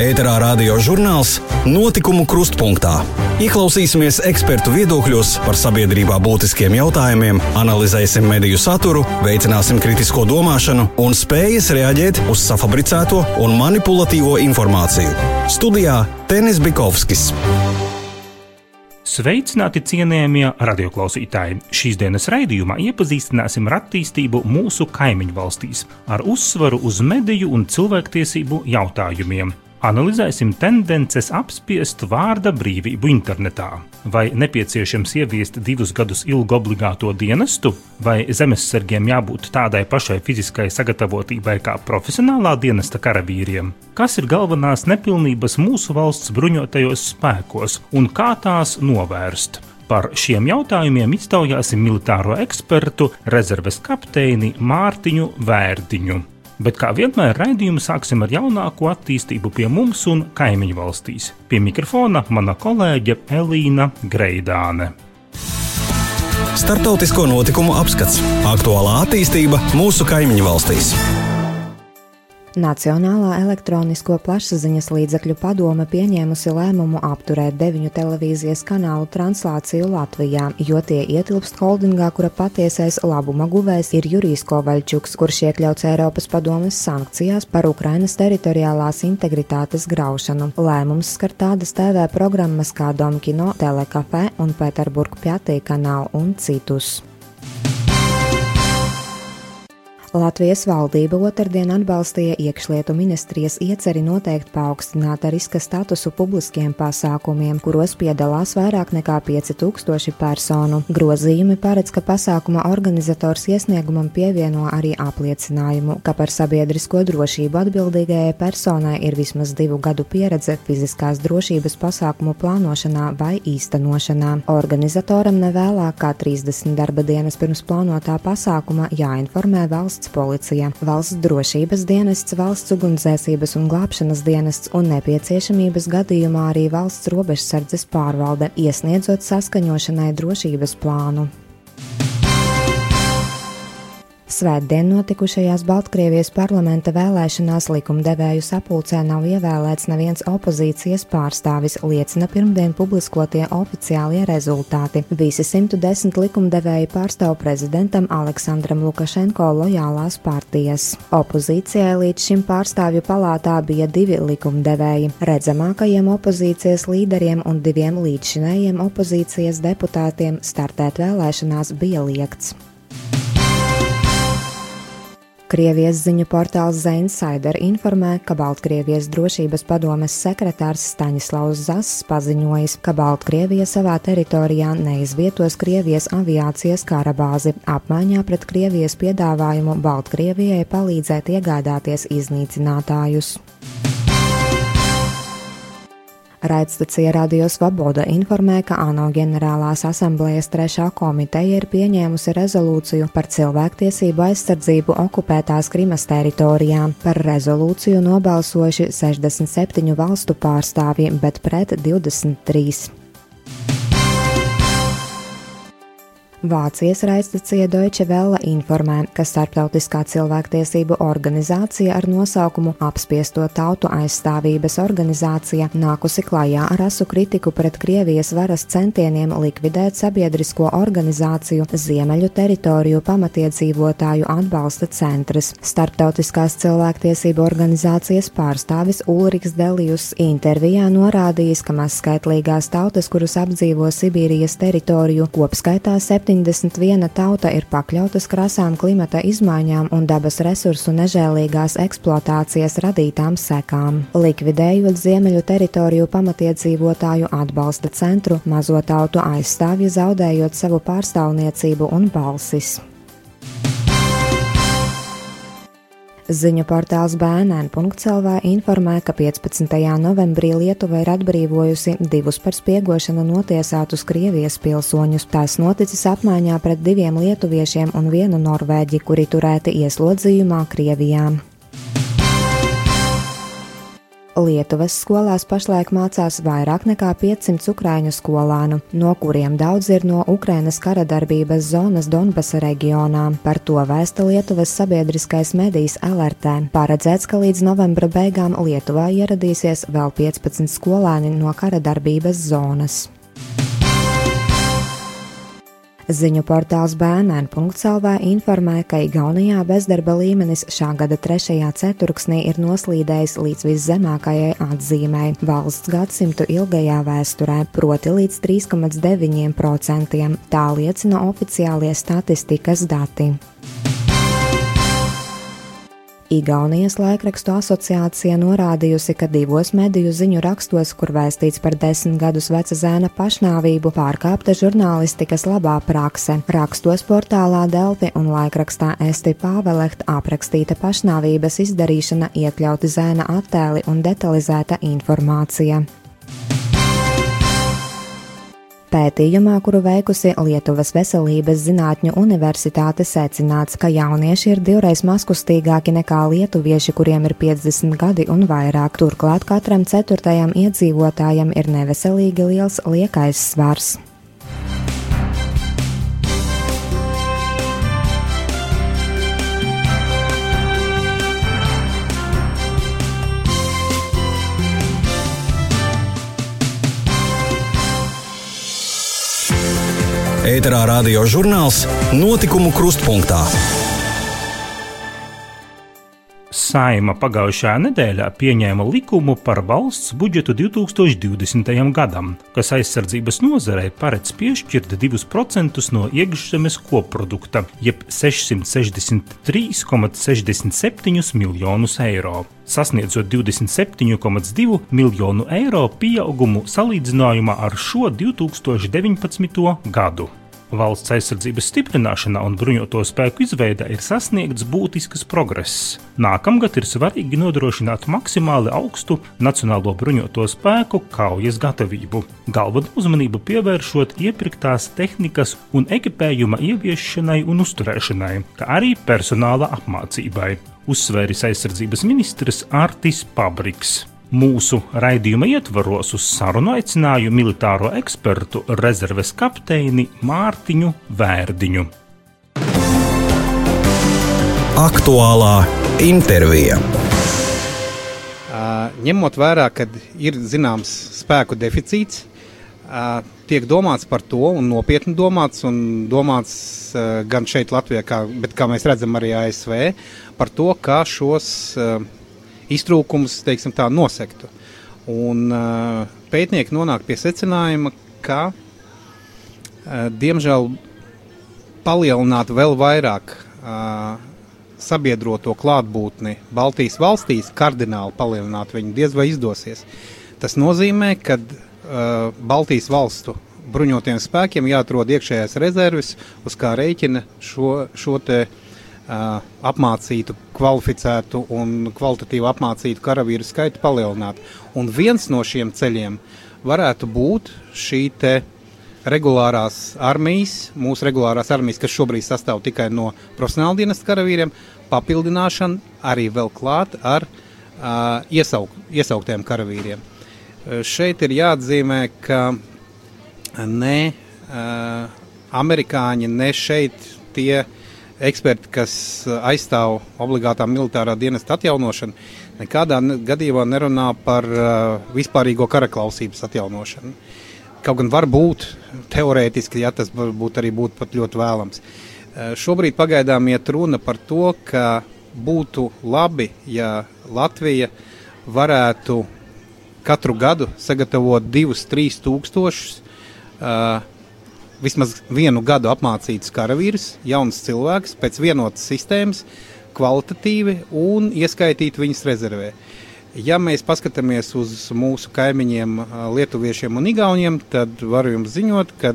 Ēterā radio žurnāls Notikumu krustpunktā. Ieklausīsimies ekspertu viedokļos par sabiedrībā būtiskiem jautājumiem, analizēsim mediju saturu, veicināsim kritisko domāšanu un spējas reaģēt uz safabricēto un manipulatīvo informāciju. Studijā Tenis Bikovskis. Sveicināti cienījamie radioklausītāji! Šīs dienas raidījumā iepazīstināsim ar attīstību mūsu kaimiņu valstīs, ar uzsvaru uz mediju un cilvēktiesību jautājumiem. Analizēsim tendences apspiest vārda brīvību internetā. Vai nepieciešams ieviest divus gadus ilgu obligāto dienestu, vai zemesargiem jābūt tādai pašai fiziskai sagatavotībai kā profesionālā dienesta karavīriem? Kas ir galvenās nepilnības mūsu valsts bruņotajos spēkos un kā tās novērst? Par šiem jautājumiem iztaujāsim militāro ekspertu, rezerves kapteini Mārtiņu Vērdiņu bet kā vienmēr raidījumu sāksim ar jaunāko attīstību pie mums un kaimiņu valstīs. Pie mikrofona mana kolēģe Elīna Greidāne. Startautisko notikumu apskats - aktuālā attīstība mūsu kaimiņu valstīs. Nacionālā elektronisko plašsaziņas līdzekļu padome pieņēmusi lēmumu apturēt deviņu televīzijas kanālu translāciju Latvijā, jo tie ietilpst holdingā, kura patiesais labuma guvējs ir Jurijs Kovaļčuks, kurš iekļauts Eiropas padomes sankcijās par Ukrainas teritoriālās integritātes graušanu. Lēmums skar tādas TV programmas kā Domkino, Telekafē un Pēterburgu Pjatī kanālu un citus. Latvijas valdība otrdien atbalstīja iekšlietu ministrijas ieceri noteikt paaugstināta riska statusu publiskiem pasākumiem, kuros piedalās vairāk nekā 5000 personu. Grozījumi paredz, ka pasākuma organizators iesniegumam pievieno arī apliecinājumu, ka par sabiedrisko drošību atbildīgajai personai ir vismaz divu gadu pieredze fiziskās drošības pasākumu plānošanā vai īstenošanā. Organizatoram nevēlāk kā 30 darba dienas pirms plānotā pasākuma jāinformē valsts valsts policija, valsts drošības dienests, valsts ugunsdzēsības un glābšanas dienests un nepieciešamības gadījumā arī valsts robežsardzes pārvalde, iesniedzot saskaņošanai drošības plānu. Svētdien notikušajās Baltkrievijas parlamenta vēlēšanās likumdevēju sapulcē nav ievēlēts neviens opozīcijas pārstāvis, liecina pirmdien publiskotie oficiālie rezultāti. Visi 110 likumdevēji pārstāv prezidentam Aleksandram Lukašenko lojālās partijas. Opozīcijai līdz šim pārstāvju palātā bija divi likumdevēji. Redzamākajiem opozīcijas līderiem un diviem līdzšinējiem opozīcijas deputātiem startēt vēlēšanās bija liekts. Krievijas ziņu portāls Zainsider informē, ka Baltkrievijas drošības padomes sekretārs Staņislavs Zass paziņojis, ka Baltkrievija savā teritorijā neizvietos Krievijas aviācijas karabāzi apmaiņā pret Krievijas piedāvājumu Baltkrievijai palīdzēt iegādāties iznīcinātājus. Raidstacija Radio Svoboda informē, ka ANO ģenerālās asamblējas trešā komiteja ir pieņēmusi rezolūciju par cilvēktiesību aizsardzību okupētās Krimas teritorijā. Par rezolūciju nobalsojuši 67 valstu pārstāvji, bet pret 23. Vācijas raidstacija Deutsche Welle informē, ka starptautiskā cilvēktiesību organizācija ar nosaukumu Apspiesto tautu aizstāvības organizācija nākusi klajā ar asu kritiku pret Krievijas varas centieniem likvidēt sabiedrisko organizāciju Ziemeļu teritoriju pamatiedzīvotāju atbalsta centrs. Starptautiskās cilvēktiesību organizācijas pārstāvis Ulriks Delijus intervijā norādījis, ka mazskaitlīgās tautas, kuras apdzīvo Sibīrijas teritoriju, kopskaitā 7 71 tauta ir pakļautas krasām klimata izmaiņām un dabas resursu nežēlīgās eksploatācijas radītām sekām. Likvidējot ziemeļu teritoriju pamatiedzīvotāju atbalsta centru, mazo tautu aizstāvji zaudējot savu pārstāvniecību un balsis. Ziņu portāls BNN.CLV informē, ka 15. novembrī Lietuva ir atbrīvojusi divus par spiegošanu notiesātus Krievijas pilsoņus. Tas noticis apmaiņā pret diviem lietuviešiem un vienu norvēģi, kuri turēti ieslodzījumā Krievijā. Lietuvas skolās pašlaik mācās vairāk nekā 500 ukraiņu skolānu, no kuriem daudz ir no Ukrainas kara darbības zonas Donbasa reģionā. Par to vēsta Lietuvas sabiedriskais medijs LRT. Paredzēts, ka līdz novembra beigām Lietuvā ieradīsies vēl 15 skolēni no kara darbības zonas. Ziņu portāls bērnēn.CLV informē, ka Igaunijā bezdarba līmenis šā gada trešajā ceturksnī ir noslīdējis līdz viszemākajai atzīmei valsts gadsimtu ilgajā vēsturē, proti līdz 3,9%. Tā liecina oficiālie statistikas dati. Igaunijas laikrakstu asociācija norādījusi, ka divos mediju ziņu rakstos, kur vēstīts par desmit gadus veca zēna pašnāvību, pārkāpta žurnālistikas labā prakse. Rakstos portālā Delfi un laikrakstā Esti Pāvelehta aprakstīta pašnāvības izdarīšana, iekļauti zēna attēli un detalizēta informācija. Pētījumā, kuru veikusi Lietuvas Veselības zinātņu universitāte, secināts, ka jaunieši ir divreiz maskustīgāki nekā lietuvieši, kuriem ir 50 gadi un vairāk. Turklāt katram ceturtajam iedzīvotājam ir neveselīgi liels liekais svars. Ēterā radio žurnāls Notikumu krustpunktā. Saima pagājušajā nedēļā pieņēma likumu par valsts budžetu 2020. gadam, kas aizsardzības nozarei paredz piešķirt 2% no iekšzemes koprodukta, jeb 663,67 miljonus eiro, sasniedzot 27,2 miljonu eiro pieaugumu salīdzinājumā ar šo 2019. gadu. Valsts aizsardzības stiprināšanā un bruņoto spēku izveidē ir sasniegts būtisks progress. Nākamgad ir svarīgi nodrošināt maksimāli augstu nacionālo bruņoto spēku kaujas gatavību, galveno uzmanību pievēršot iepirktās tehnikas un ekipējuma ieviešanai un uzturēšanai, kā arī personāla apmācībai, uzsvēris aizsardzības ministrs Artis Pabriks. Mūsu raidījuma ietvaros uz sarunu aicināju militāro ekspertu rezerves kapteini Mārtiņu Vērdiņu. Aktuālā intervija. Ņemot vērā, ka ir zināms spēku deficīts, tiek domāts par to, un nopietni domāts, un domāts gan šeit, Latvijā, kā, bet kā mēs redzam, arī ASV, par to, kā šos iztrūkumus teiksim, tā, nosektu. Un, uh, pētnieki nonāk pie secinājuma, ka uh, diemžēl palielināt vēl vairāk uh, sabiedroto klātbūtni Baltijas valstīs, kardināli palielināt viņu, diez vai izdosies. Tas nozīmē, ka uh, Baltijas valstu bruņotiem spēkiem jāatrod iekšējās rezerves, uz kā rēķina šo, šo te uh, apmācītu, kvalificētu un kvalitatīvi apmācītu karavīru skaitu palielināt. Un viens no šiem ceļiem varētu būt šī regulārās armijas, mūsu regulārās armijas, kas šobrīd sastāv tikai no profesionāla dienesta karavīriem, papildināšana arī vēl klāt ar uh, iesauk, iesauktiem karavīriem. Uh, šeit ir jāatzīmē, ka ne uh, amerikāņi, ne šeit tie uh, eksperti, kas uh, aizstāv obligātā militārā dienesta atjaunošanu, nekādā gadījumā nerunā par uh, vispārīgo karaklausības atjaunošanu. Kaut gan var būt teorētiski, ja tas varbūt arī būtu pat ļoti vēlams. Uh, šobrīd pagaidām iet runa par to, ka būtu labi, ja Latvija varētu katru gadu sagatavot divus, trīs tūkstošus uh, vismaz vienu gadu apmācītus karavīrus, jaunus cilvēkus pēc vienotas sistēmas, kvalitatīvi un ieskaitīt viņus rezervē. Ja mēs paskatāmies uz mūsu kaimiņiem, lietuviešiem un igauniem, tad varu jums ziņot, ka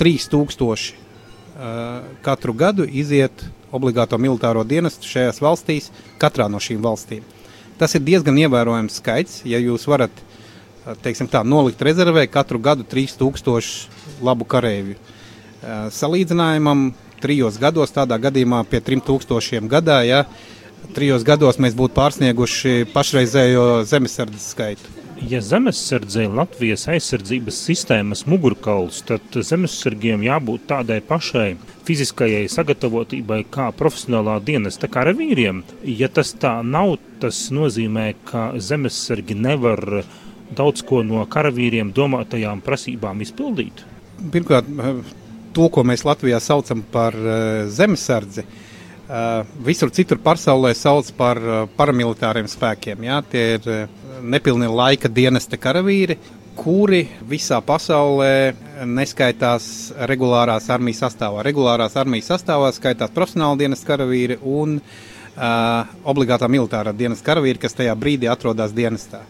3000 uh, katru gadu iziet obligāto militāro dienestu šajās valstīs, katrā no šīm valstīm. Tas ir diezgan ievērojams skaits, ja jūs varat teiksim, tā, nolikt rezervē katru gadu 3000 labu kareivju. Salīdzinājumam, trijos gados, tādā gadījumā pie 3000 gadā, ja, trijos gados mēs būtu pārsnieguši pašreizējo zemesardzes skaitu. Ja zemesardzē Latvijas aizsardzības sistēmas mugurkauls, tad zemesargiem jābūt tādai pašai fiziskajai sagatavotībai kā profesionālā dienesta karavīriem. Ja tas tā nav, tas nozīmē, ka zemesargi nevar daudz ko no karavīriem domātajām prasībām izpildīt. Pirmkārt, to, ko mēs Latvijā saucam par uh, zemesardzi, uh, visur citur pasaulē sauc par uh, paramilitāriem spēkiem. Jā, tie ir nepilni laika dienesta karavīri, kuri visā pasaulē neskaitās regulārās armijas sastāvā. Regulārās armijas sastāvā skaitās profesionāla dienas karavīri un uh, obligātā militārā dienas karavīri, kas tajā brīdī atrodas dienestā.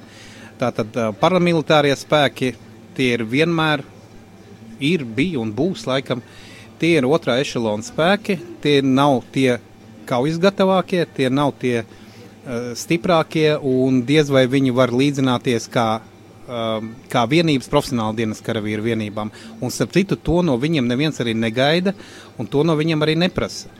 Tātad uh, paramilitārie spēki tie ir vienmēr, ir, bija un būs laikam. Tie ir otrā ešalona spēki, tie nav tie kaujas gatavākie, tie nav tie uh, Eh, stiprākie, un diez vai viņi var līdzināties kā, um, kā vienības profesionāla dienas karavīru vienībām. Un, starp citu, to no viņiem neviens arī negaida, un to no viņiem arī neprasa.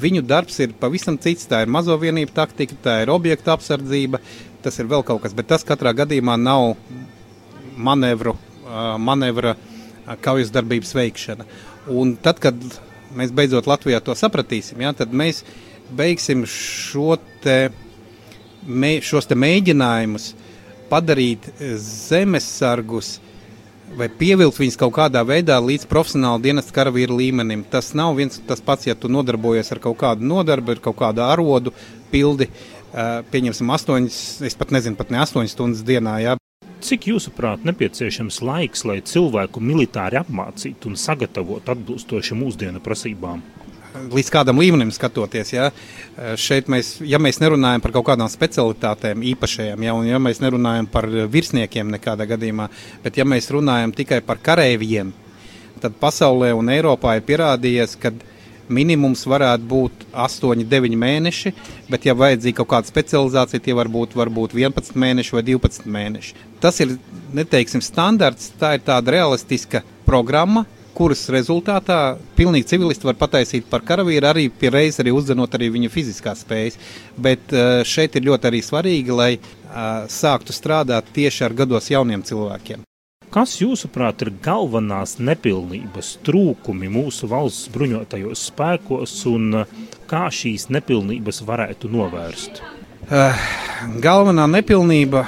Viņu darbs ir pavisam cits. Tā ir mazo vienību taktika, tā ir objekta apsardzība, tas ir vēl kaut kas, bet tas katrā gadījumā nav manevru, uh, manevra kaujas darbības veikšana. Un tad, kad mēs beidzot Latvijā to sapratīsim, ja, tad mēs beigsim šo te mē, šos mēģinājumus padarīt zemesargus vai pievilkt viņus kaut kādā veidā līdz profesionāla dienesta karavīra līmenim. Tas nav viens tas pats, ja tu nodarbojies ar kaut kādu nodarbi, ar kaut kādu arodu pildi. Pieņemsim, astoņas, es pat nezinu, pat ne astoņas stundas dienā. Jā. Cik jūsuprāt nepieciešams laiks, lai cilvēku militāri apmācītu un sagatavotu atbilstoši mūsdienu prasībām? līdz kādam līmenim skatoties. Ja, šeit mēs, ja mēs nerunājam par kaut kādām specialitātēm īpašajām, ja, un ja mēs nerunājam par virsniekiem nekādā gadījumā, bet ja mēs runājam tikai par kareiviem, tad pasaulē un Eiropā ir pierādījies, ka minimums varētu būt 8, 9 mēneši, bet, ja vajadzīga kaut kāda specializācija, tie var būt varbūt 11 mēneši vai 12 mēneši. Tas ir, neteiksim, standarts, tā ir tāda realistiska programma, kuras rezultātā pilnīgi civilisti var pataisīt par karavīru, arī pie reizes arī uzdzenot arī viņa fiziskās spējas. Bet uh, šeit ir ļoti arī svarīgi, lai uh, sāktu strādāt tieši ar gados jauniem cilvēkiem. Kas, jūsuprāt, ir galvenās nepilnības, trūkumi mūsu valsts bruņotajos spēkos un uh, kā šīs nepilnības varētu novērst? Uh, galvenā nepilnība,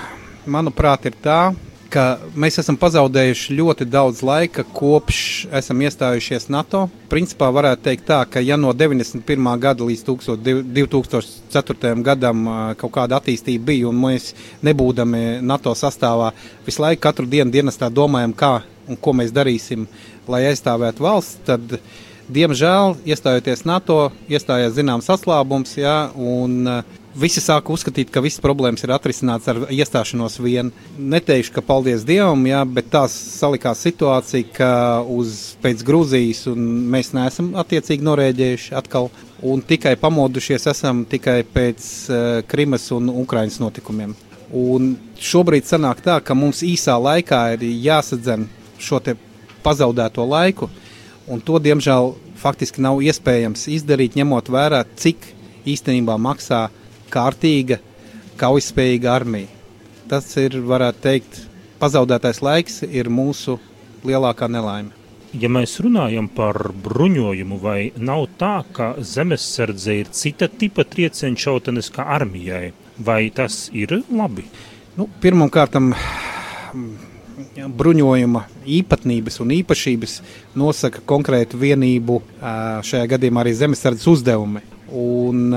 manuprāt, ir tā, ka mēs esam pazaudējuši ļoti daudz laika kopš esam iestājušies NATO. Principā varētu teikt tā, ka ja no 91. gada līdz 2004. gadam kaut kāda attīstība bija un mēs nebūdami NATO sastāvā visu laiku katru dienu dienestā domājam, kā un ko mēs darīsim, lai aizstāvētu valsts, tad diemžēl iestājoties NATO, iestājās zināms atslābums, jā, un uh, visi sāka uzskatīt, ka visas problēmas ir atrisināts ar iestāšanos vien. Neteikšu, ka paldies Dievam, jā, bet tā salikās situācija, ka uz pēc Grūzijas mēs neesam attiecīgi norēģējuši atkal. Un tikai pamodušies esam tikai pēc uh, Krimas un Ukrainas notikumiem. Un šobrīd sanāk tā, ka mums īsā laikā ir jāsadzen šo pazaudēto laiku, un to, diemžēl, faktiski nav iespējams izdarīt, ņemot vērā, cik īstenībā maksā kārtīga, kaujaspējīga armija. Tas ir, varētu teikt, pazaudētais laiks ir mūsu lielākā nelaime. Ja mēs runājam par bruņojumu, vai nav tā, ka zemesardze ir cita tipa triecienšautenes kā armijai, vai tas ir labi? Nu, Pirmkārt, bruņojuma īpatnības un īpašības nosaka konkrētu vienību, šajā gadījumā arī zemesardzes uzdevumi. Un,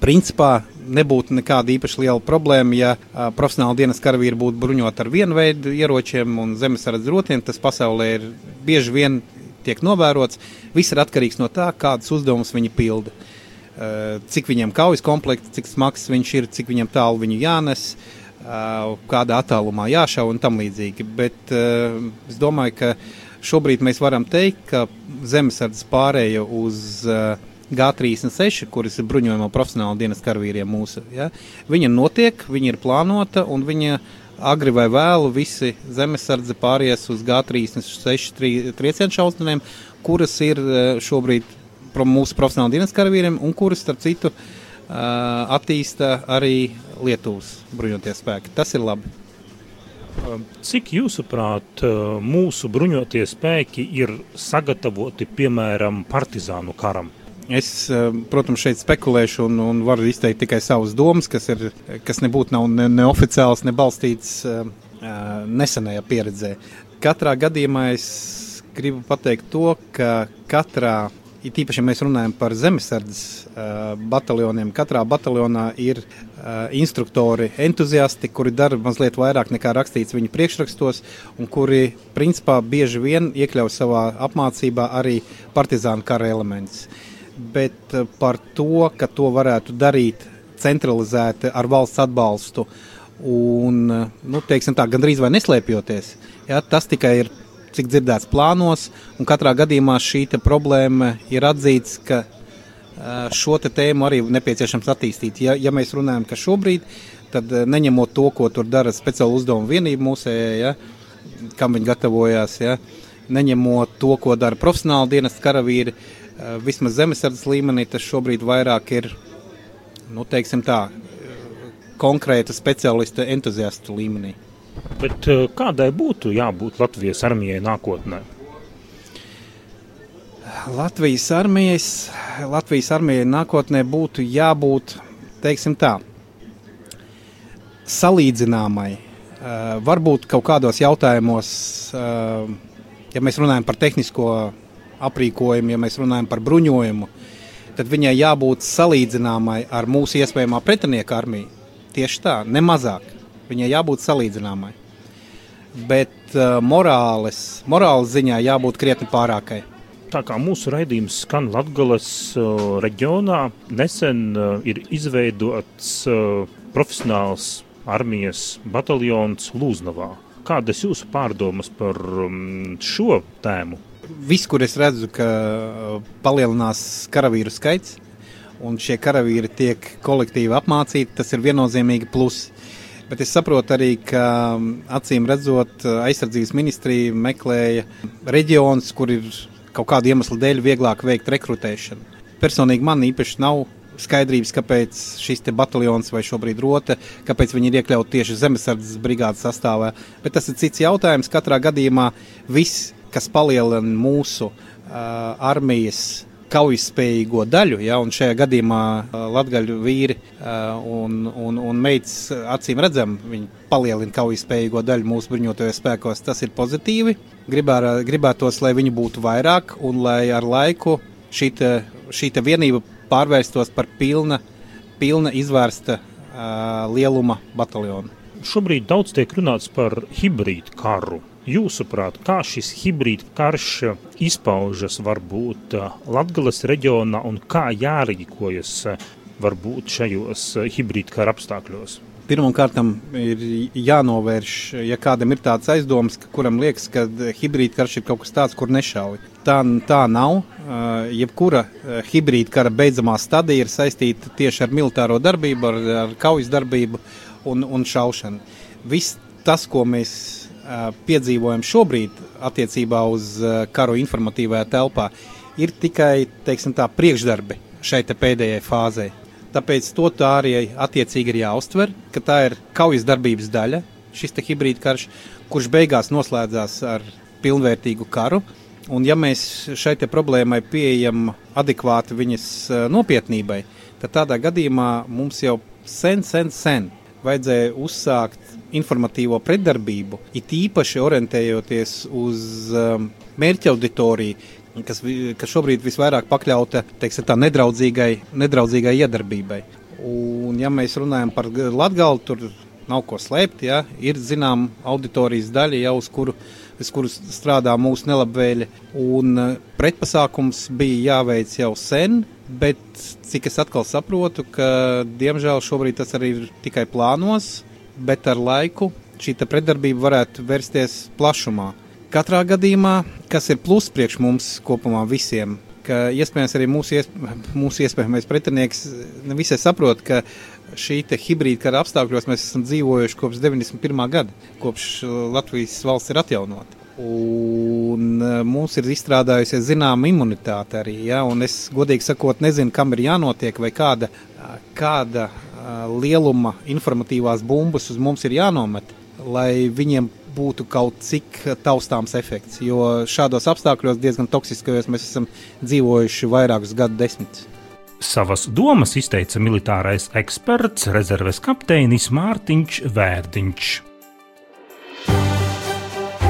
principā nebūtu nekāda īpaši liela problēma, ja profesionāli dienas karavīri būtu bruņoti ar vienu veidu ieročiem un zemesardze rotiem. Tas pasaulē ir bieži vien tiek novērots. Viss ir atkarīgs no tā, kādas uzdevumus viņi pilda. Cik viņiem kaujas komplekts, cik smags viņš ir, cik viņam tālu viņu jānes, kādā attālumā jāšauj un tam līdzīgi. Bet es domāju, ka šobrīd mēs varam teikt, ka zemesardzes pārēja uz uh, G36, kuras ir bruņojuma profesionāla dienas karavīriem mūsu. Ja? Viņa notiek, viņa ir plānota un viņa agri vai vēlu visi zemesardze pāries uz G36 tri, triecienu šausmiem, kuras ir e, šobrīd pro mūsu profesionāla dienas karavīriem un kuras, starp citu, attīsta arī Lietuvas bruņoties spēki. Tas ir labi. Cik jūsuprāt, mūsu bruņotie spēki ir sagatavoti piemēram partizānu karam? Es, protams, šeit spekulēšu un, un varu izteikt tikai savas domas, kas, ir, kas nebūtu nav ne, neoficiāls, ne balstīts uh, nesenajā pieredzē. Katrā gadījumā es gribu pateikt to, ka katrā It īpaši, ja mēs runājam par zemesardzes uh, bataljoniem, katrā bataljonā ir uh, instruktori, entuziasti, kuri dara mazliet vairāk nekā rakstīts viņu priekšrakstos, un kuri principā bieži vien iekļauj savā apmācībā arī partizānu kara elementus. Bet uh, par to, ka to varētu darīt centralizēti ar valsts atbalstu un, nu, teiksim tā, gandrīz vai neslēpjoties, ja, tas tikai ir cik dzirdēts plānos, un katrā gadījumā šī problēma ir atzīts, ka šo tēmu arī nepieciešams attīstīt. Ja, ja mēs runājam, ka šobrīd, tad neņemot to, ko tur dara speciāla uzdevuma vienība mūsējā, ja, kam viņi gatavojās, ja, neņemot to, ko dara profesionāli dienas karavīri, vismaz zemesardzes līmenī, tas šobrīd vairāk ir, nu, teiksim tā, konkrēta speciālista entuziastu līmenī. Bet eh, kādai būtu jābūt Latvijas armijai nākotnē? Latvijas armijas, Latvijas armijai nākotnē būtu jābūt, teiksim tā, salīdzināmai. Varbūt kaut kādos jautājumos, ja mēs runājam par tehnisko aprīkojumu, ja mēs runājam par bruņojumu, tad viņai jābūt salīdzināmai ar mūsu iespējamā pretinieka armiju. Tieši tā, ne mazāk. Viņai jābūt salīdzināmai. Bet uh, morāles, morāles ziņā jābūt krietni pārākai. Tā kā mūsu raidījums skan Latvijas uh, reģionā, nesen uh, ir izveidots uh, profesionāls armijas bataljons Lūznavā. Kādas jūsu pārdomas par um, šo tēmu? Viss, kur es redzu, ka uh, palielinās karavīru skaits, un šie karavīri tiek kolektīvi apmācīti, tas ir viennozīmīgi pluss. Bet es saprotu arī, ka acīm redzot, aizsardzības ministrija meklēja reģionus, kur ir kaut kāda iemesla dēļ vieglāk veikt rekrutēšanu. Personīgi man īpaši nav skaidrības, kāpēc šis bataljons vai šobrīd rota, kāpēc viņi ir iekļauti tieši zemesardzes brigādes sastāvā. Bet tas ir cits jautājums. Katrā gadījumā viss, kas palielina mūsu uh, armijas kaujaspējīgo daļu, ja, šajā gadījumā latgaļu vīri un, un, un meitas acīm redzam, viņi palielina kaujaspējīgo daļu mūsu bruņotajos spēkos. Tas ir pozitīvi. Gribēr, gribētos, lai viņi būtu vairāk un lai ar laiku šī, vienība pārvērstos par pilna, pilna izvērsta uh, lieluma bataljonu. Šobrīd daudz tiek runāts par hibrīdu karu. Jūsuprāt, kā šis hibrīd karš izpaužas varbūt uh, Latgales reģionā un kā jārīkojas uh, varbūt šajos uh, hibrīd kara apstākļos? Pirmkārt, ir jānovērš, ja kādam ir tāds aizdoms, ka kuram liekas, ka hibrīda karš ir kaut kas tāds, kur nešauj. Tā, tā nav. Jebkura hibrīda kara beidzamā stadija ir saistīta tieši ar militāro darbību, ar, ar kaujas darbību un, un šaušanu. Viss tas, ko mēs piedzīvojam šobrīd attiecībā uz karu informatīvajā telpā, ir tikai teiksim, tā, priekšdarbi šai pēdējai fāzei. Tāpēc to tā arī attiecīgi ir jāuztver, ka tā ir kaujas darbības daļa, šis hibrīd karš, kurš beigās noslēdzās ar pilnvērtīgu karu. Un ja mēs šai problēmai pieejam adekvāti viņas nopietnībai, tad tādā gadījumā mums jau sen, sen, sen vajadzēja uzsākt informatīvo pretdarbību, it īpaši orientējoties uz um, mērķa auditoriju, kas, kas šobrīd visvairāk pakļauta teiksim, tā nedraudzīgai, nedraudzīgai iedarbībai. Un, ja mēs runājam par Latviju, tur nav ko slēpt. Ja? Ir zināma auditorijas daļa, jau uz kuru, uz kuru strādā mūsu nelabvēlīgi. Un uh, pretpasākums bija jāveic jau sen, bet cik es atkal saprotu, ka diemžēl šobrīd tas arī ir tikai plānos bet ar laiku šī pretdarbība varētu vērsties plašumā. Katrā gadījumā, kas ir pluss priekš mums kopumā visiem, ka iespējams arī mūsu, iesp mūsu iespējamais pretinieks nevisai saprot, ka šī hibrīda kara apstākļos mēs esam dzīvojuši kopš 91. gada, kopš uh, Latvijas valsts ir atjaunota. Un mums ir izstrādājusies zināma imunitāte arī. Ja? Un es godīgi sakot, nezinu, kam ir jānotiek vai kāda, kāda lieluma informatīvās bumbas uz mums ir jānomet, lai viņiem būtu kaut cik taustāms efekts. Jo šādos apstākļos, diezgan toksiskajos, mēs esam dzīvojuši vairākus gadu desmitus. Savas domas izteica militārais eksperts, rezerves kapteinis Mārtiņš Vērdiņš.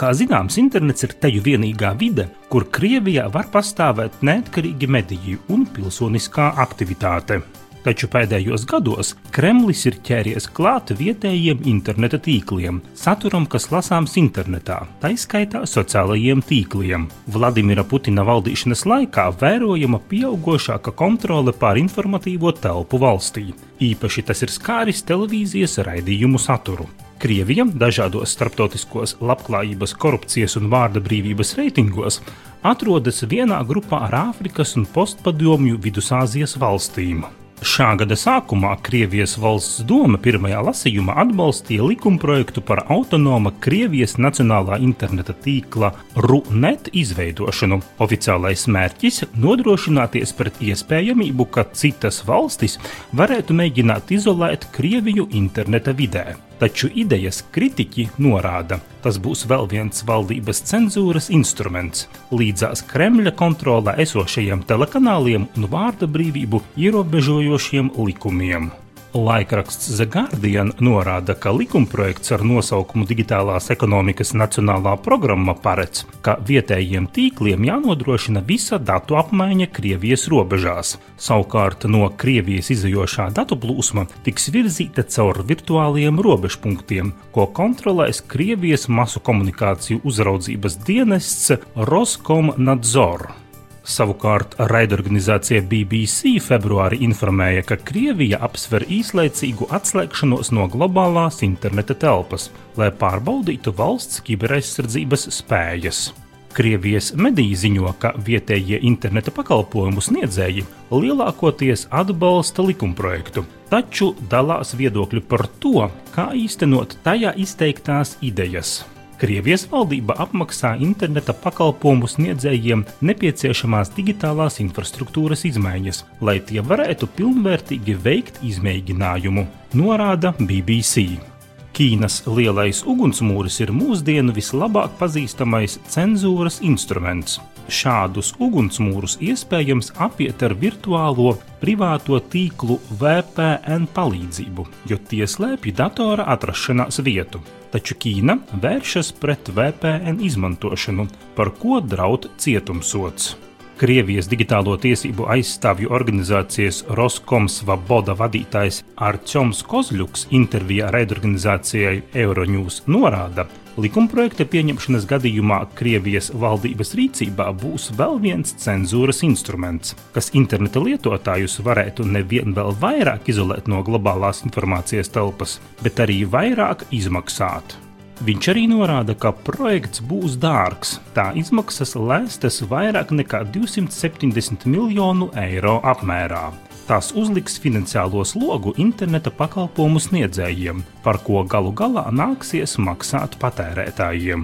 Kā zināms, internets ir teju vienīgā vide, kur Krievijā var pastāvēt neatkarīgi mediji un pilsoniskā aktivitāte. Taču pēdējos gados Kremlis ir ķēries klāt vietējiem interneta tīkliem, saturam, kas lasāms internetā, tā izskaitā sociālajiem tīkliem. Vladimira Putina valdīšanas laikā vērojama pieaugušāka kontrole pār informatīvo telpu valstī. Īpaši tas ir skāris televīzijas raidījumu saturu. Krievija dažādos starptautiskos labklājības, korupcijas un vārda brīvības reitingos atrodas vienā grupā ar Āfrikas un postpadomju Vidusāzijas valstīm. Šā gada sākumā Krievijas valsts doma pirmajā lasījumā atbalstīja likumprojektu par autonoma Krievijas nacionālā interneta tīkla RUNET izveidošanu. Oficiālais mērķis - nodrošināties pret iespējamību, ka citas valstis varētu mēģināt izolēt Krieviju interneta vidē. Taču idejas kritiķi norāda, tas būs vēl viens valdības cenzūras instruments, līdzās Kremļa kontrolē esošajiem telekanāliem un vārda brīvību ierobežojošiem likumiem. Laikraksts The Guardian norāda, ka likumprojekts ar nosaukumu Digitālās ekonomikas nacionālā programma paredz, ka vietējiem tīkliem jānodrošina visa datu apmaiņa Krievijas robežās. Savukārt no Krievijas izajošā datu plūsma tiks virzīta caur virtuāliem robežpunktiem, ko kontrolēs Krievijas masu komunikāciju uzraudzības dienests Roskomnadzor. Savukārt raidorganizācija BBC februārī informēja, ka Krievija apsver īslaicīgu atslēgšanos no globālās interneta telpas, lai pārbaudītu valsts kiberaizsardzības spējas. Krievijas mediji ziņo, ka vietējie interneta pakalpojumu sniedzēji lielākoties atbalsta likumprojektu, taču dalās viedokļi par to, kā īstenot tajā izteiktās idejas. Krievijas valdība apmaksā interneta pakalpojumu sniedzējiem nepieciešamās digitālās infrastruktūras izmaiņas, lai tie varētu pilnvērtīgi veikt izmēģinājumu, norāda BBC. Ķīnas lielais ugunsmūris ir mūsdienu vislabāk pazīstamais cenzūras instruments. Šādus ugunsmūrus iespējams apiet ar virtuālo privāto tīklu VPN palīdzību, jo tie slēpj datora atrašanās vietu taču Ķīna vēršas pret VPN izmantošanu, par ko draud cietumsots. Krievijas digitālo tiesību aizstāvju organizācijas Roskomsvaboda vadītājs Arčoms Kozļuks intervijā raidorganizācijai Euronews norāda, Likumprojekta pieņemšanas gadījumā Krievijas valdības rīcībā būs vēl viens cenzūras instruments, kas interneta lietotājus varētu nevien vēl vairāk izolēt no globālās informācijas telpas, bet arī vairāk izmaksāt. Viņš arī norāda, ka projekts būs dārgs. Tā izmaksas lēstas vairāk nekā 270 miljonu eiro apmērā. Tās uzliks finansiālo slogu interneta pakalpojumu sniedzējiem, par ko galu galā nāksies maksāt patērētājiem.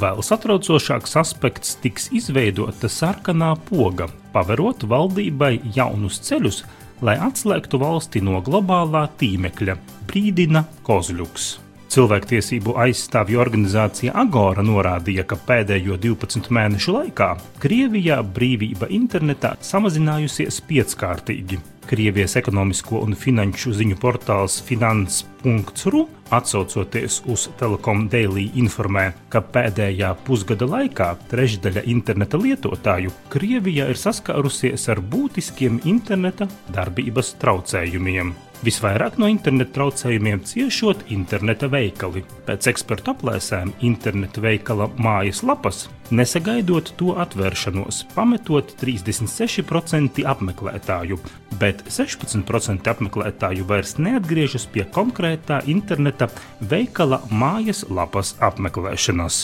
Vēl satraucošāks aspekts tiks izveidota sarkanā poga, paverot valdībai jaunus ceļus, lai atslēgtu valsti no globālā tīmekļa, brīdina Kozļuks. Cilvēktiesību aizstāvju organizācija Agora norādīja, ka pēdējo 12 mēnešu laikā Krievijā brīvība internetā samazinājusies pieckārtīgi. Krievijas ekonomisko un finanšu ziņu portāls finans.ru atsaucoties uz Telekom Daily informē, ka pēdējā pusgada laikā trešdaļa interneta lietotāju Krievijā ir saskārusies ar būtiskiem interneta darbības traucējumiem. Visvairāk no interneta traucējumiem ciešot interneta veikali. Pēc ekspertu aplēsēm interneta veikala mājas lapas nesagaidot to atvēršanos, pametot 36% apmeklētāju, bet 16% apmeklētāju vairs neatgriežas pie konkrētā interneta veikala mājas lapas apmeklēšanas.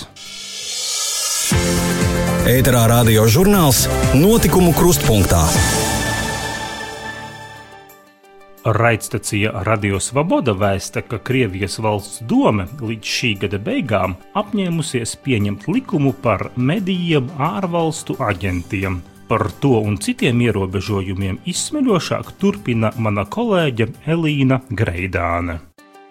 Ēterā radio žurnāls Notikumu krustpunktā. Raidstacija Radio Svoboda vēsta, ka Krievijas valsts doma līdz šī gada beigām apņēmusies pieņemt likumu par medijiem ārvalstu aģentiem. Par to un citiem ierobežojumiem izsmeļošāk turpina mana kolēģe Elīna Greidāne.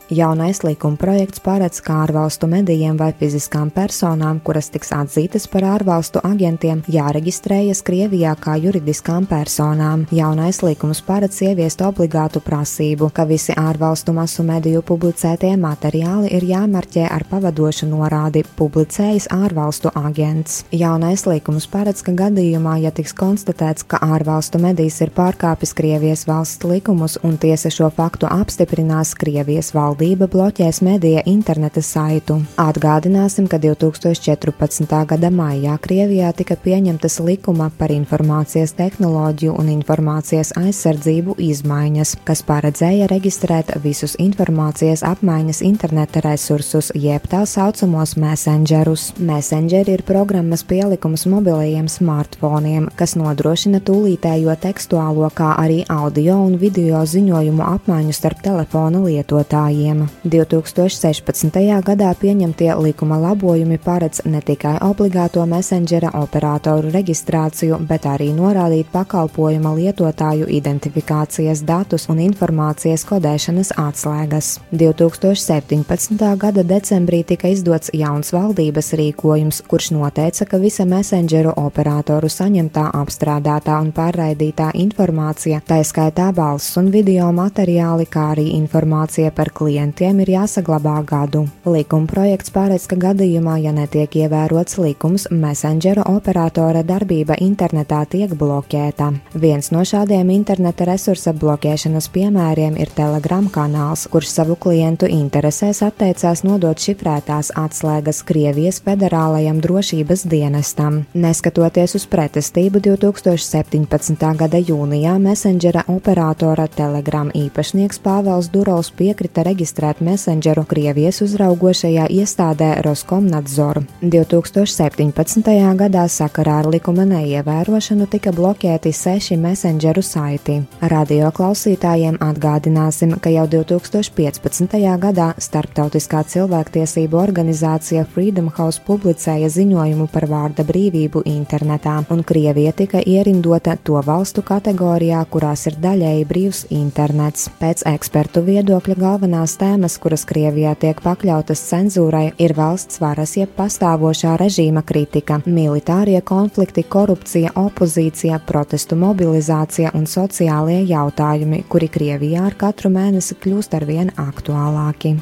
Jaunais likuma projekts paredz, ka ārvalstu medijiem vai fiziskām personām, kuras tiks atzītas par ārvalstu agentiem, jāreģistrējas Krievijā kā juridiskām personām. Jaunais likums paredz ieviest obligātu prasību, ka visi ārvalstu masu mediju publicētie materiāli ir jāmarķē ar pavadošu norādi publicējas ārvalstu agents. Jaunais likums paredz, ka gadījumā, ja tiks konstatēts, ka ārvalstu medijs ir pārkāpis Krievijas valsts likumus un tiesa šo faktu apstiprinās Krievijas valdību, valdība bloķēs medija interneta saitu. Atgādināsim, ka 2014. gada maijā Krievijā tika pieņemtas likuma par informācijas tehnoloģiju un informācijas aizsardzību izmaiņas, kas paredzēja reģistrēt visus informācijas apmaiņas interneta resursus, jeb tā saucamos messengerus. Messengeri ir programmas pielikums mobilajiem smartfoniem, kas nodrošina tūlītējo tekstuālo, kā arī audio un video ziņojumu apmaiņu starp telefona lietotājiem labojuma. 2016. gadā pieņemtie likuma labojumi paredz ne tikai obligāto messengera operatoru reģistrāciju, bet arī norādīt pakalpojuma lietotāju identifikācijas datus un informācijas kodēšanas atslēgas. 2017. gada decembrī tika izdots jauns valdības rīkojums, kurš noteica, ka visa messengeru operatoru saņemtā, apstrādātā un pārraidītā informācija, tā skaitā balss un video materiāli, kā arī informācija par klientu, klientiem ir jāsaglabā gadu. Likuma projekts paredz, ka gadījumā, ja netiek ievērots likums, messengera operatora darbība internetā tiek bloķēta. Viens no šādiem interneta resursa bloķēšanas piemēriem ir Telegram kanāls, kurš savu klientu interesēs atteicās nodot šifrētās atslēgas Krievijas federālajam drošības dienestam. Neskatoties uz pretestību 2017. gada jūnijā, messengera operatora Telegram īpašnieks Pāvels Durovs piekrita reģistrēt reģistrēt messengeru Krievijas uzraugošajā iestādē Roskomnadzor. 2017. gadā sakarā ar likuma neievērošanu tika bloķēti seši messengeru saiti. Radio klausītājiem atgādināsim, ka jau 2015. gadā Starptautiskā cilvēktiesību organizācija Freedom House publicēja ziņojumu par vārda brīvību internetā, un Krievija tika ierindota to valstu kategorijā, kurās ir daļēji brīvs internets. Pēc ekspertu viedokļa galvenās tēmas, kuras Krievijā tiek pakļautas cenzūrai, ir valsts varas jeb pastāvošā režīma kritika, militārie konflikti, korupcija, opozīcija, protestu mobilizācija un sociālie jautājumi, kuri Krievijā ar katru mēnesi kļūst arvien aktuālāki.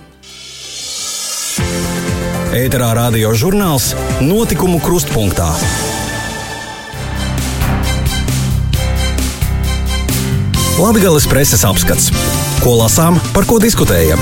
Ēterā radio žurnāls Notikumu krustpunktā. Latvijas preses apskats. Ko lasām, par ko diskutējam?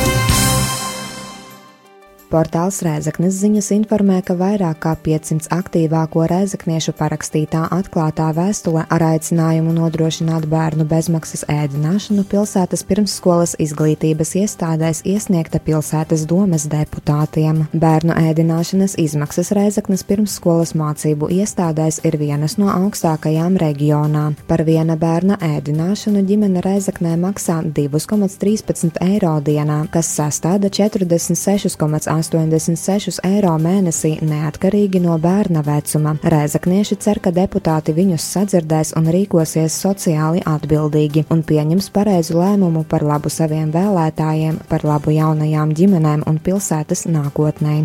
Portāls Rēzaknes ziņas informē, ka vairāk kā 500 aktīvāko rēzakniešu parakstītā atklātā vēstule ar aicinājumu nodrošināt bērnu bezmaksas ēdināšanu pilsētas pirmsskolas izglītības iestādēs iesniegta pilsētas domes deputātiem. Bērnu ēdināšanas izmaksas Rēzaknes pirmsskolas mācību iestādēs ir vienas no augstākajām reģionā. Par viena bērna ēdināšanu ģimene Rēzaknē maksā 2,13 eiro dienā, kas sastāda 46,8 86 eiro mēnesī neatkarīgi no bērna vecuma. Rēzaknieši cer, ka deputāti viņus sadzirdēs un rīkosies sociāli atbildīgi un pieņems pareizu lēmumu par labu saviem vēlētājiem, par labu jaunajām ģimenēm un pilsētas nākotnē.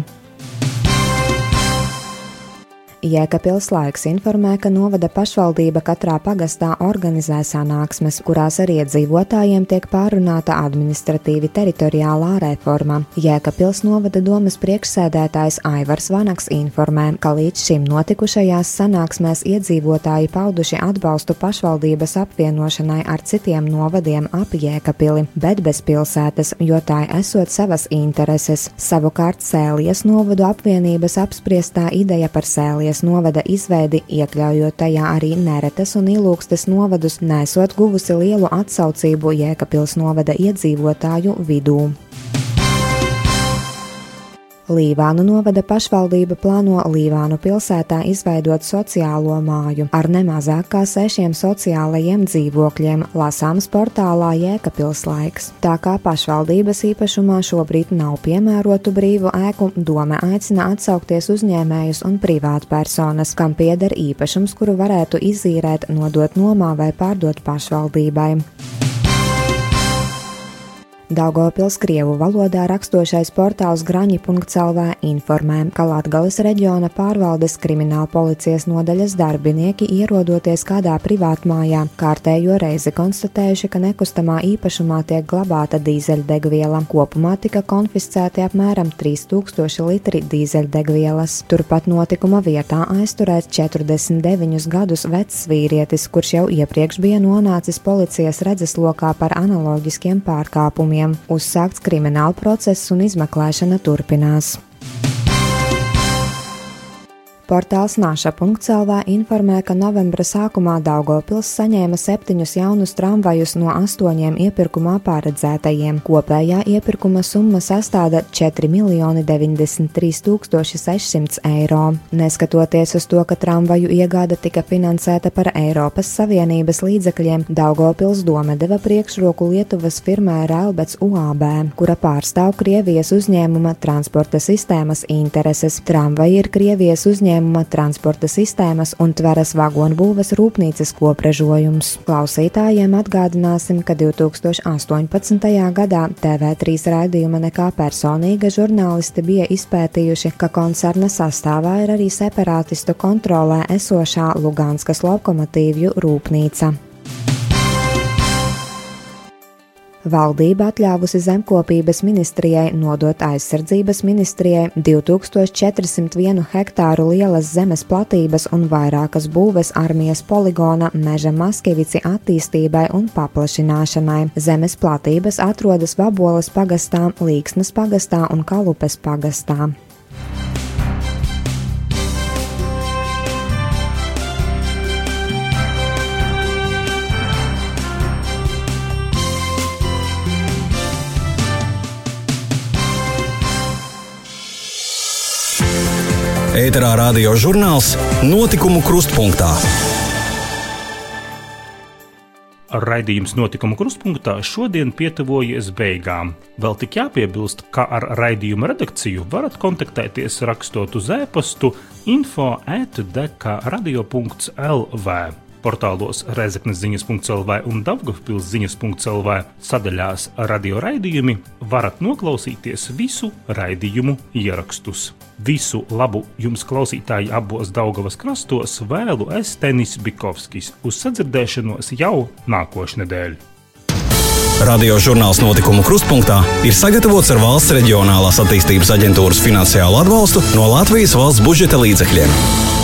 Jēkabils laiks informē, ka novada pašvaldība katrā pagastā organizē sanāksmes, kurās ar iedzīvotājiem tiek pārunāta administratīvi teritoriālā reforma. Jēkabils novada domas priekšsēdētājs Aivars Vanaks informē, ka līdz šim notikušajās sanāksmēs iedzīvotāji pauduši atbalstu pašvaldības apvienošanai ar citiem novadiem ap Jēkabili, bet bez pilsētas, jo tā esot savas intereses. Savukārt Sēlies novadu apvienības apspriestā ideja par Sēlies novada izveidi, iekļaujot tajā arī Neretes un Ilūkstes novadus, nesot guvusi lielu atsaucību Jēkabils novada iedzīvotāju vidū. Līvānu novada pašvaldība plāno Līvānu pilsētā izveidot sociālo māju ar nemazāk kā sešiem sociālajiem dzīvokļiem, lasāms portālā Jēkabils laiks. Tā kā pašvaldības īpašumā šobrīd nav piemērotu brīvu ēku, doma aicina atsaukties uzņēmējus un privātpersonas, kam pieder īpašums, kuru varētu izīrēt, nodot nomā vai pārdot pašvaldībai. Daugopils Krievu valodā rakstošais portāls graņi.lv informē, ka Latgales reģiona pārvaldes krimināla policijas nodaļas darbinieki ierodoties kādā privātmājā kārtējo reizi konstatējuši, ka nekustamā īpašumā tiek glabāta dīzeļdegviela. Kopumā tika konfiscēti apmēram 3000 litri dīzeļdegvielas. Turpat notikuma vietā aizturēts 49 gadus vecs vīrietis, kurš jau iepriekš bija nonācis policijas redzeslokā par analoģiskiem pārkāpumiem uzņēmumiem. Uzsākts krimināla process un izmeklēšana turpinās. Portāls Nāša.CLV informē, ka novembra sākumā Daugopils saņēma septiņus jaunus tramvajus no astoņiem iepirkumā paredzētajiem. Kopējā iepirkuma summa sastāda 4 miljoni 93 600 eiro. Neskatoties uz to, ka tramvaju iegāde tika finansēta par Eiropas Savienības līdzekļiem, Daugopils doma deva priekšroku Lietuvas firmai Rēlbets UAB, kura pārstāv Krievijas uzņēmuma transporta sistēmas intereses. Tramvaji ir Krievijas uzņēmuma uzņēmuma transporta sistēmas un tveras vagonu būves rūpnīcas kopražojums. Klausītājiem atgādināsim, ka 2018. gadā TV3 raidījuma nekā personīga žurnālisti bija izpētījuši, ka koncerna sastāvā ir arī separātistu kontrolē esošā Luganskas lokomotīvju rūpnīca. Valdība atļāvusi zemkopības ministrijai nodot aizsardzības ministrijai 2401 hektāru lielas zemes platības un vairākas būves armijas poligona meža Maskivici attīstībai un paplašināšanai. Zemes platības atrodas Vabolas pagastā, Līksnes pagastā un Kalupes pagastā. Ēterā radio žurnāls Notikumu krustpunktā. Raidījums notikumu krustpunktā šodien pietuvojas beigām. Vēl tik jāpiebilst, ka ar raidījuma redakciju varat kontaktēties rakstot uz e-pastu info atdk radio.lv portālos Rezeknes ziņas.clv un Dabgopils ziņas.clv sadaļās radio raidījumi varat noklausīties visu raidījumu ierakstus. Visu labu jums, klausītāji, abos Daugavas krastos vēlu es Tenis Bikovskis uz sadzirdēšanos jau nākošnedēļ. Radio žurnāls notikumu krustpunktā ir sagatavots ar valsts reģionālās attīstības aģentūras finansiālu atbalstu no Latvijas valsts budžeta līdzekļiem.